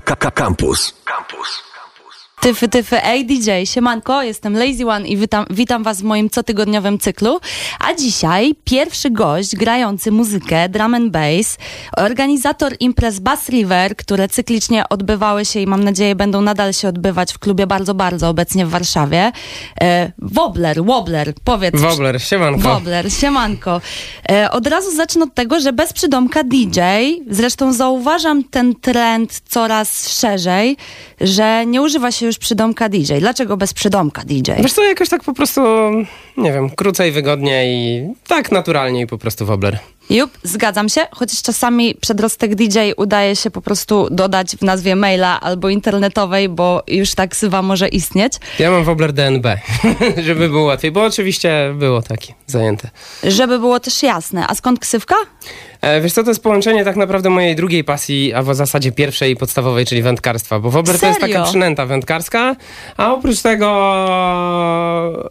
Campus. Campus. Tyfy, tyfy, ej DJ, siemanko, jestem Lazy One i witam, witam was w moim cotygodniowym cyklu. A dzisiaj pierwszy gość grający muzykę, drum and bass, organizator imprez Bass River, które cyklicznie odbywały się i mam nadzieję będą nadal się odbywać w klubie bardzo, bardzo obecnie w Warszawie. E, Wobler, Wobler, powiedz. Wobler, siemanko. Wobler, siemanko. E, od razu zacznę od tego, że bez przydomka DJ, zresztą zauważam ten trend coraz szerzej, że nie używa się już przydomka DJ. Dlaczego bez przydomka DJ? Wiesz co, jakoś tak po prostu, nie wiem, krócej, wygodniej tak naturalnie i po prostu wobler. Jup, zgadzam się, chociaż czasami przedrostek DJ udaje się po prostu dodać w nazwie maila albo internetowej, bo już tak sywa może istnieć. Ja mam wobler DNB, żeby było łatwiej, bo oczywiście było taki zajęte. Żeby było też jasne. A skąd ksywka? E, wiesz co, to jest połączenie tak naprawdę mojej drugiej pasji, a w zasadzie pierwszej podstawowej, czyli wędkarstwa, bo wobler to jest taka przynęta wędkarska, a oprócz tego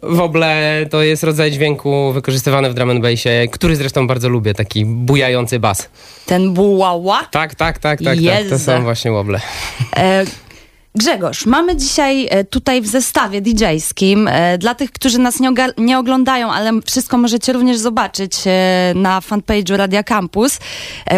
woble to jest rodzaj dźwięku wykorzystywany w drum and bassie, który zresztą bardzo lubię, taki bujający bas. Ten bułała? Tak, tak, tak, tak, tak to są właśnie woble. E, Grzegorz, mamy dzisiaj e, tutaj w zestawie DJ-skim, e, dla tych, którzy nas nie, nie oglądają, ale wszystko możecie również zobaczyć e, na fanpage'u Radia Campus.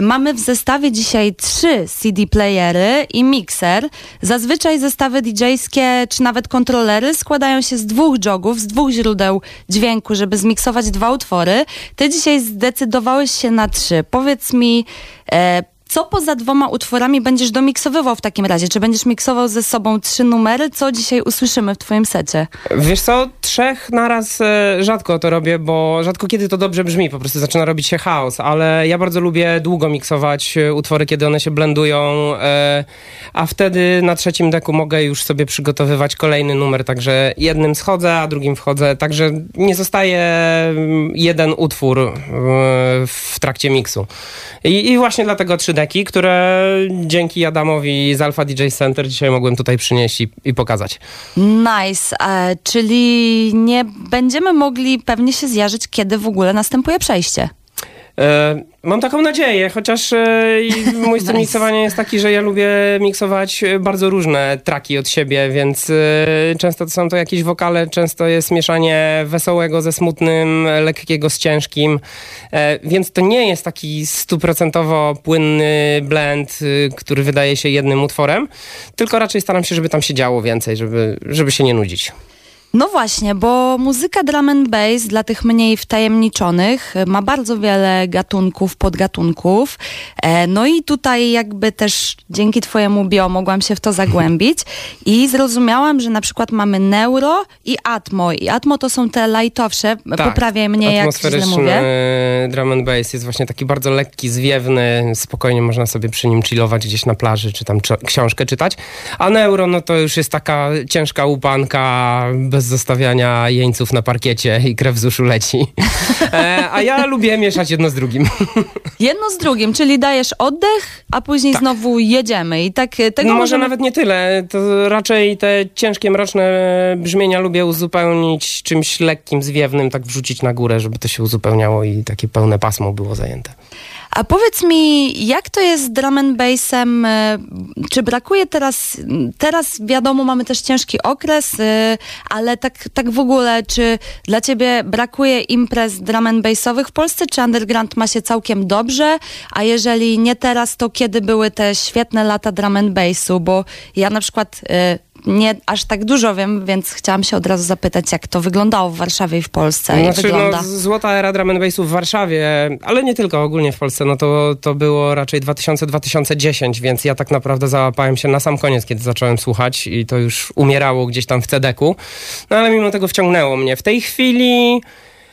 Mamy w zestawie dzisiaj trzy CD playery i mikser. Zazwyczaj zestawy DJ-skie czy nawet kontrolery składają się z dwóch jogów, z dwóch źródeł dźwięku, żeby zmiksować dwa utwory. Ty dzisiaj zdecydowałeś się na trzy. Powiedz mi, e, co poza dwoma utworami będziesz domiksowywał w takim razie? Czy będziesz miksował ze sobą trzy numery? Co dzisiaj usłyszymy w twoim secie? Wiesz co, trzech naraz e, rzadko to robię, bo rzadko kiedy to dobrze brzmi, po prostu zaczyna robić się chaos, ale ja bardzo lubię długo miksować e, utwory, kiedy one się blendują, e, a wtedy na trzecim deku mogę już sobie przygotowywać kolejny numer, także jednym schodzę, a drugim wchodzę, także nie zostaje mm, jeden utwór w trakcie miksu. I, I właśnie dlatego trzy deki, które dzięki Adamowi z Alpha DJ Center dzisiaj mogłem tutaj przynieść i, i pokazać. Nice, e, czyli nie będziemy mogli pewnie się zjarzyć, kiedy w ogóle następuje przejście. E, mam taką nadzieję, chociaż e, mój styl miksowania jest taki, że ja lubię miksować e, bardzo różne traki od siebie, więc często to są to jakieś wokale, często jest mieszanie wesołego ze smutnym, lekkiego z ciężkim, więc to nie jest taki stuprocentowo płynny blend, który wydaje się jednym utworem, tylko raczej staram się, żeby tam się działo więcej, żeby, żeby się nie nudzić. No właśnie, bo muzyka drum and bass dla tych mniej wtajemniczonych e, ma bardzo wiele gatunków, podgatunków. E, No i tutaj jakby też dzięki twojemu bio mogłam się w to zagłębić i zrozumiałam, że na przykład mamy neuro i atmo. I atmo to są te lightowsze, poprawiaj mnie jak źle mówię. drum and bass jest właśnie taki bardzo lekki, zwiewny, spokojnie można sobie przy nim chillować gdzieś na plaży, czy tam książkę czytać. A neuro, no to już jest taka ciężka łupanka, bez zostawiania jeńców na parkiecie i krew z uszu leci. E, a ja lubię mieszać jedno z drugim. Jedno z drugim, czyli dajesz oddech, a później Tak. znowu jedziemy. I tak e, tego No może nawet nie tyle, to raczej te ciężkie, mroczne brzmienia lubię uzupełnić czymś lekkim, zwiewnym, tak wrzucić na górę, żeby to się uzupełniało i takie pełne pasmo było zajęte. A powiedz mi, jak to jest z drum and bassem? e, Czy brakuje teraz, teraz wiadomo, mamy też ciężki okres, e, ale tak, tak w ogóle, czy dla ciebie brakuje imprez drum and bassowych w Polsce, czy underground ma się całkiem dobrze? A jeżeli nie teraz, to kiedy były te świetne lata drum and bassu? Bo ja na przykład e, nie aż tak dużo wiem, więc chciałam się od razu zapytać, jak to wyglądało w Warszawie i w Polsce. Znaczy, wygląda. no, złota era drum and bassu w Warszawie, ale nie tylko, ogólnie w Polsce, no to, to było raczej 2000-2010, więc ja tak naprawdę załapałem się na sam koniec, kiedy zacząłem słuchać i to już umierało gdzieś tam w CD-ku, no ale mimo tego wciągnęło mnie. W tej chwili...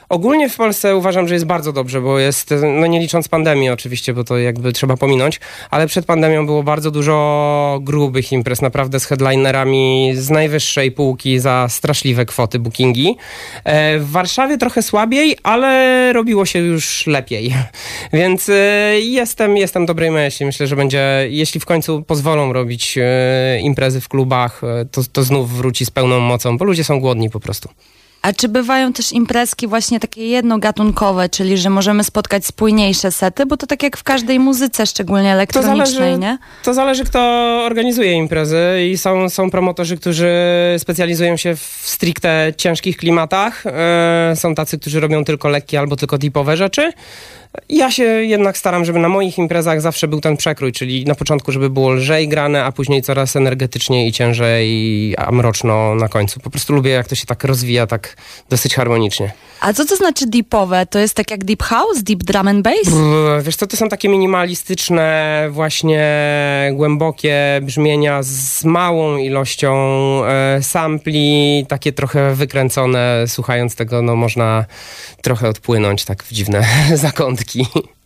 Ogólnie w Polsce uważam, że jest bardzo dobrze, bo jest, no nie licząc pandemii oczywiście, bo to jakby trzeba pominąć, ale przed pandemią było bardzo dużo grubych imprez, naprawdę z headlinerami z najwyższej półki za straszliwe kwoty bookingi. E, W Warszawie trochę słabiej, ale robiło się już lepiej. Więc e, jestem, jestem dobrej myśli. Myślę, że będzie, jeśli w końcu pozwolą robić e, imprezy w klubach, to, to znów wróci z pełną mocą, bo ludzie są głodni po prostu. A czy bywają też imprezki właśnie takie jednogatunkowe, czyli że możemy spotkać spójniejsze sety, bo to tak jak w każdej muzyce, szczególnie elektronicznej, zależy- nie? To zależy, kto organizuje imprezy i są, są promotorzy, którzy specjalizują się w stricte ciężkich klimatach. E, są tacy, którzy robią tylko lekkie albo tylko deepowe rzeczy. Ja się jednak staram, żeby na moich imprezach zawsze był ten przekrój, czyli na początku, żeby było lżej grane, a później coraz energetyczniej i ciężej, a mroczno na końcu. Po prostu lubię, jak to się tak rozwija, tak dosyć harmonicznie. A co to znaczy deepowe? To jest tak jak deep house, deep drum and bass? Brr, Wiesz co, to są takie minimalistyczne, właśnie głębokie brzmienia z małą ilością e, sampli, takie trochę wykręcone. Słuchając tego, no można trochę odpłynąć tak w dziwne zakątki.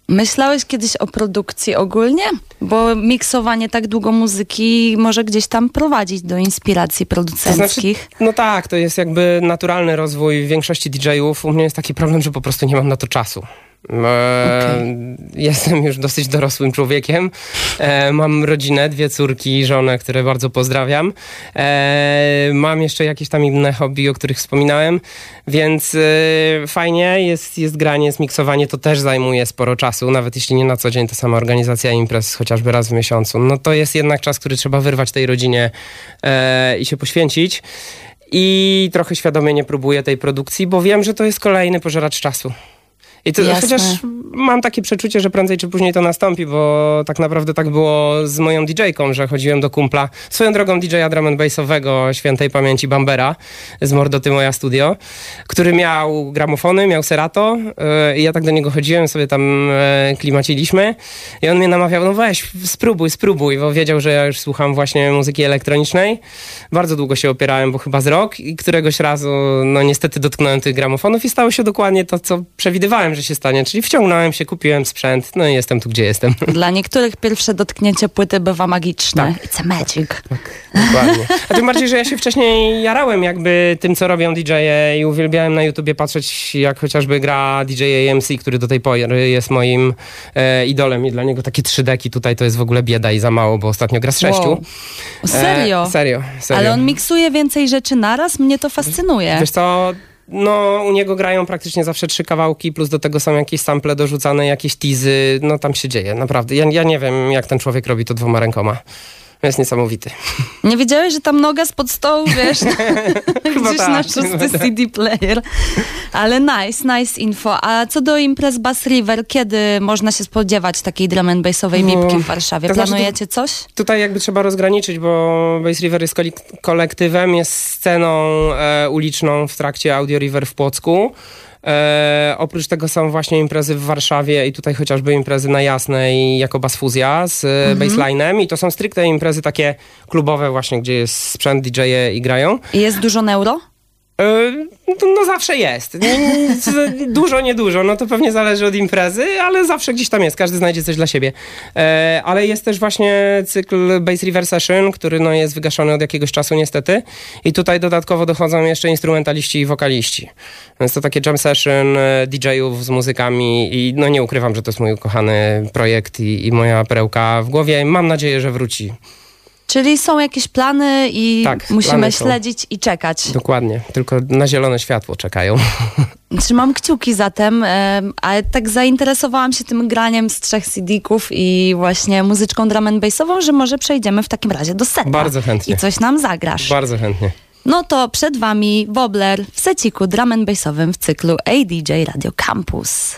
Myślałeś kiedyś o produkcji ogólnie? Bo miksowanie tak długo muzyki może gdzieś tam prowadzić do inspiracji producenckich. No tak, to jest jakby naturalny rozwój większości DJ-ów. U mnie jest taki problem, że po prostu nie mam na to czasu. E, Jestem już dosyć dorosłym człowiekiem. E, mam rodzinę, dwie córki, żonę, które bardzo pozdrawiam. E, mam jeszcze jakieś tam inne hobby, o których wspominałem, więc fajnie jest, jest granie, jest miksowanie, to też zajmuje sporo czasu, nawet jeśli nie na co dzień, to sama organizacja imprez chociażby raz w miesiącu. No to jest jednak czas, który trzeba wyrwać tej rodzinie i się poświęcić. I trochę świadomie nie próbuję tej produkcji, bo wiem, że to jest kolejny pożeracz czasu. I to, Jasne. chociaż mam takie przeczucie, że prędzej czy później to nastąpi, bo tak naprawdę tak było z moją DJ-ką, że chodziłem do kumpla, swoją drogą DJ-a drum and bassowego świętej pamięci Bambera z Mordoty Moja Studio, który miał gramofony, miał Serato yy, i ja tak do niego chodziłem, sobie tam yy, klimaciliśmy i on mnie namawiał, no weź, spróbuj, spróbuj, bo wiedział, że ja już słucham właśnie muzyki elektronicznej. Bardzo długo się opierałem, bo chyba z rok i któregoś razu, no niestety dotknąłem tych gramofonów i stało się dokładnie to, co przewidywałem, że się stanie, czyli wciągnąłem się, kupiłem sprzęt, no i jestem tu, gdzie jestem. Dla niektórych pierwsze dotknięcie płyty bywa magiczne. Tak. It's a magic. Dokładnie. A tym bardziej, że ja się wcześniej jarałem jakby tym, co robią DJ-e i uwielbiałem na YouTubie patrzeć, jak chociażby gra DJ AMC, który do tej pory jest moim e, idolem i dla niego takie trzy deki tutaj to jest w ogóle bieda i za mało, bo ostatnio gra z sześciu. Wow. Serio? E, serio, serio. Ale on miksuje więcej rzeczy naraz? Mnie to fascynuje. Wiesz co, no u niego grają praktycznie zawsze trzy kawałki, plus do tego są jakieś sample dorzucane, jakieś teasy, no tam się dzieje, naprawdę. Ja, ja nie wiem, jak ten człowiek robi to dwoma rękoma. Jest niesamowity. Nie wiedziałeś, że tam noga spod stołu, wiesz, gdzieś tak. na szósty CD player. Ale nice, nice info. A co do imprez Bass River, kiedy można się spodziewać takiej drum and bassowej bipki w Warszawie? to znaczy to- Planujecie coś? Tutaj jakby trzeba rozgraniczyć, bo Bass River jest kolektywem, jest sceną e, uliczną w trakcie Audio River w Płocku. E, oprócz tego są właśnie imprezy w Warszawie i tutaj chociażby imprezy na Jasnej jako Basfuzja z mhm. baselinem i to są stricte imprezy takie klubowe właśnie, gdzie jest sprzęt DJ-e i grają. Jest dużo neuro? E, No, zawsze jest. Dużo, niedużo, no to pewnie zależy od imprezy, ale zawsze gdzieś tam jest, każdy znajdzie coś dla siebie. E, ale jest też właśnie cykl Bass River Session, który no, jest wygaszony od jakiegoś czasu niestety i tutaj dodatkowo dochodzą jeszcze instrumentaliści i wokaliści. Więc to takie jam session e, DJ-ów z muzykami i no nie ukrywam, że to jest mój ukochany projekt i, i moja perełka w głowie. Mam nadzieję, że wróci. Czyli są jakieś plany i Tak, musimy plany śledzić i czekać. Dokładnie, tylko na zielone światło czekają. Trzymam kciuki zatem, em, ale tak zainteresowałam się tym graniem z trzech CD-ków i właśnie muzyczką drum and bassową, że może przejdziemy w takim razie do seta. Bardzo chętnie. I coś nam zagrasz. Bardzo chętnie. No to przed wami Wobler w seciku drum and bassowym w cyklu ADJ Radio Campus.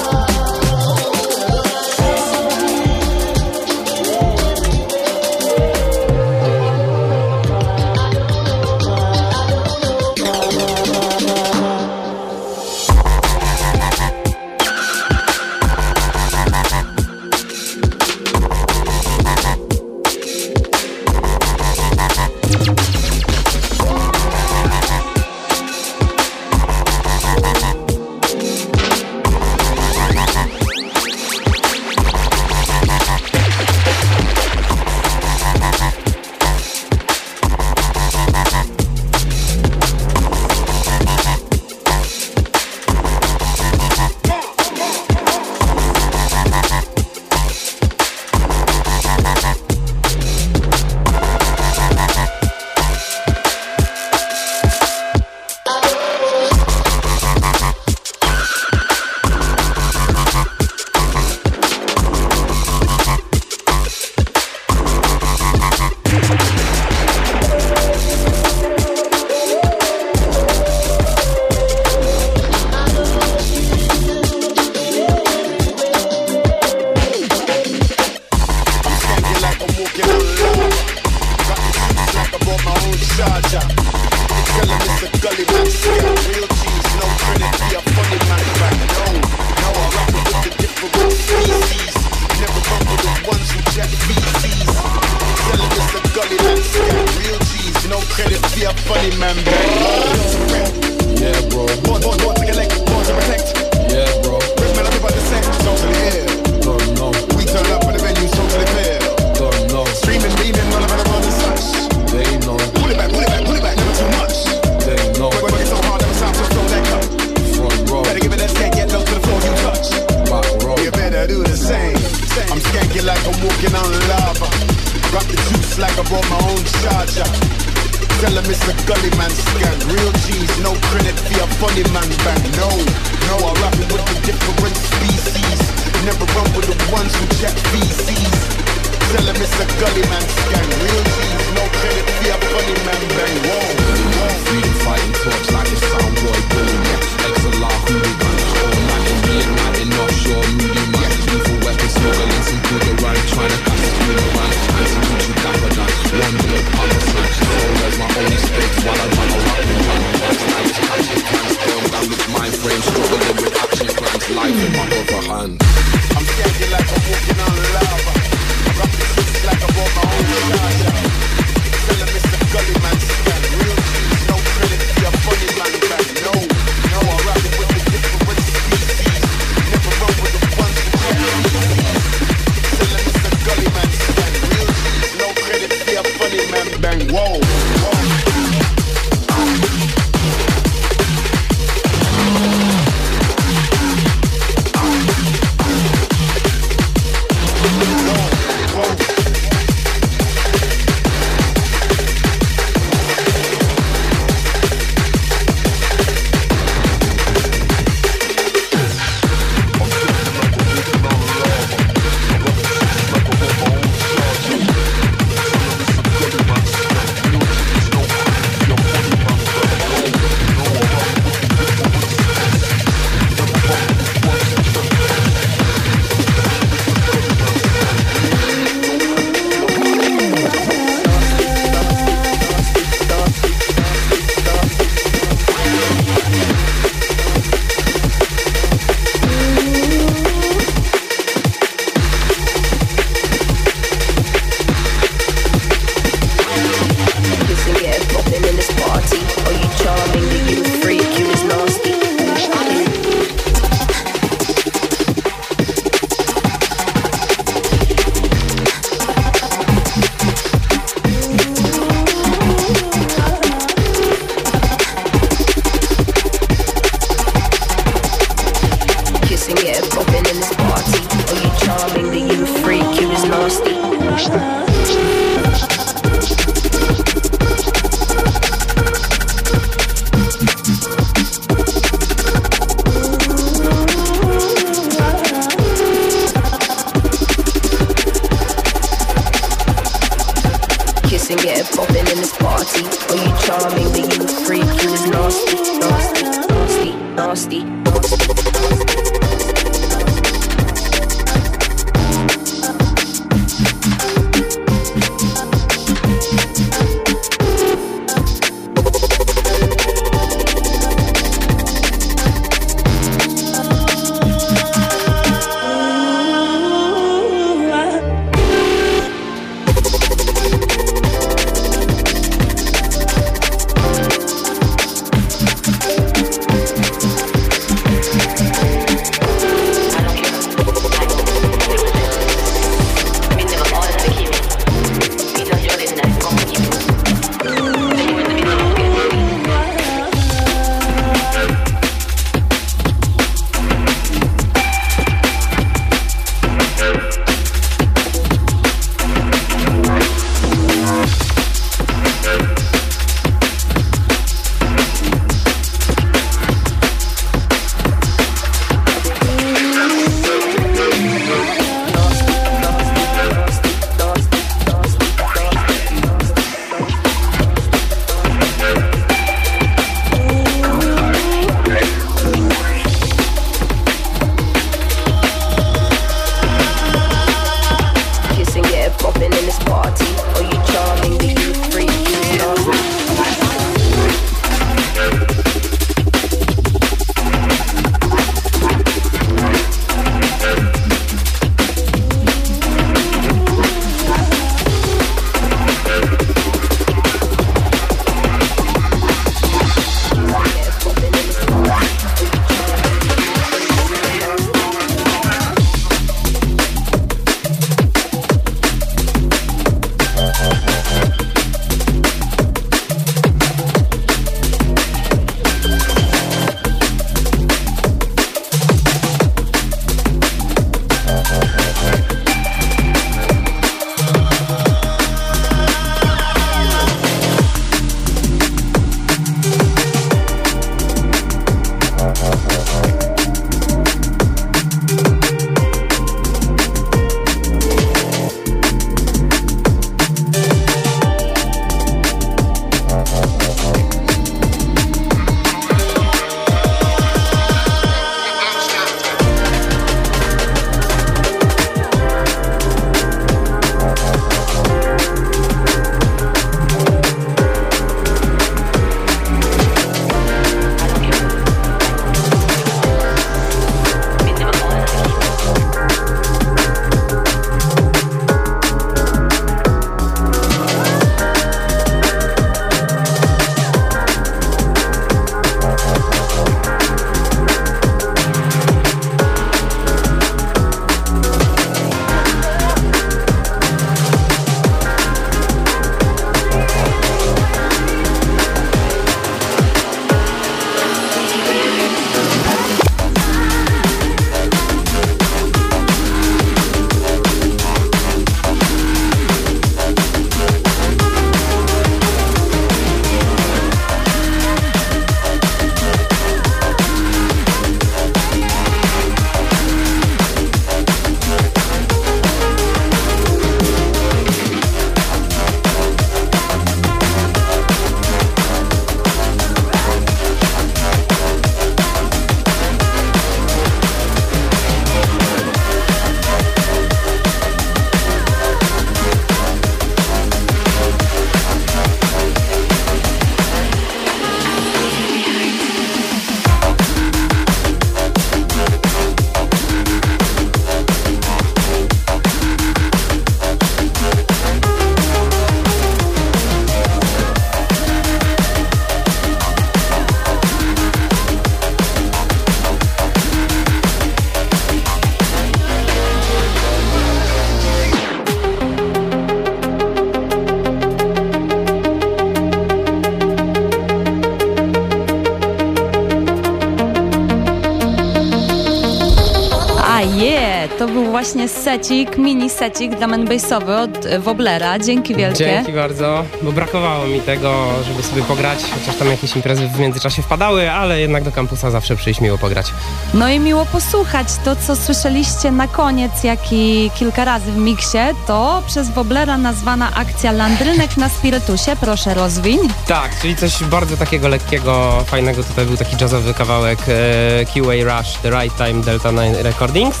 Właśnie secik, mini secik drum and bassowy od Woblera. Dzięki wielkie. Dzięki bardzo, bo brakowało mi tego, żeby sobie pograć, chociaż tam jakieś imprezy w międzyczasie wpadały, ale jednak do kampusa zawsze przyjść miło pograć. No i miło posłuchać to, co słyszeliście na koniec, jak i kilka razy w miksie, to przez Woblera nazwana akcja Landrynek na spirytusie. Proszę rozwiń. Tak, czyli coś bardzo takiego lekkiego, fajnego. Tutaj był taki jazzowy kawałek e, QA Rush, The Right Time, Delta 9 Recordings.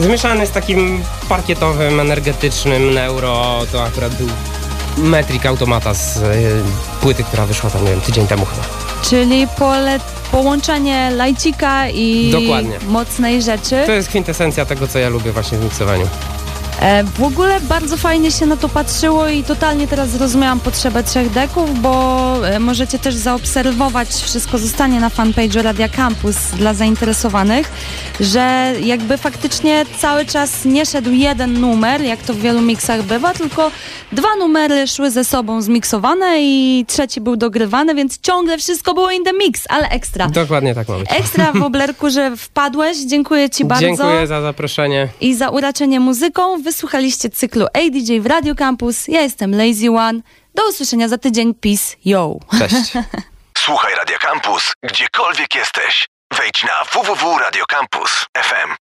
Zmieszany z takim parkietowym, energetycznym neuro, to akurat był Metric Automata z e, płyty, która wyszła tam, nie wiem, tydzień temu chyba. Czyli pole, połączenie lajcika i Dokładnie. mocnej rzeczy. To jest kwintesencja tego, co ja lubię właśnie w miksowaniu. E, w ogóle bardzo fajnie się na to patrzyło i totalnie teraz zrozumiałam potrzebę trzech deków, bo e, możecie też zaobserwować, wszystko zostanie na fanpage'u Radia Campus dla zainteresowanych, że jakby faktycznie cały czas nie szedł jeden numer, jak to w wielu miksach bywa, tylko dwa numery szły ze sobą zmiksowane i trzeci był dogrywany, więc ciągle wszystko było in the mix, ale ekstra. Dokładnie tak ma być. Ekstra w Oblerku, że wpadłeś. Dziękuję Ci bardzo Dziękuję za zaproszenie. i za uraczenie muzyką. Wysłuchaliście cyklu ADJ w Radio Campus. Ja jestem Lazy One. Do usłyszenia za tydzień. Peace, yo! Cześć. Słuchaj Radia Campus, gdziekolwiek jesteś. Wejdź na www.radiocampus.fm.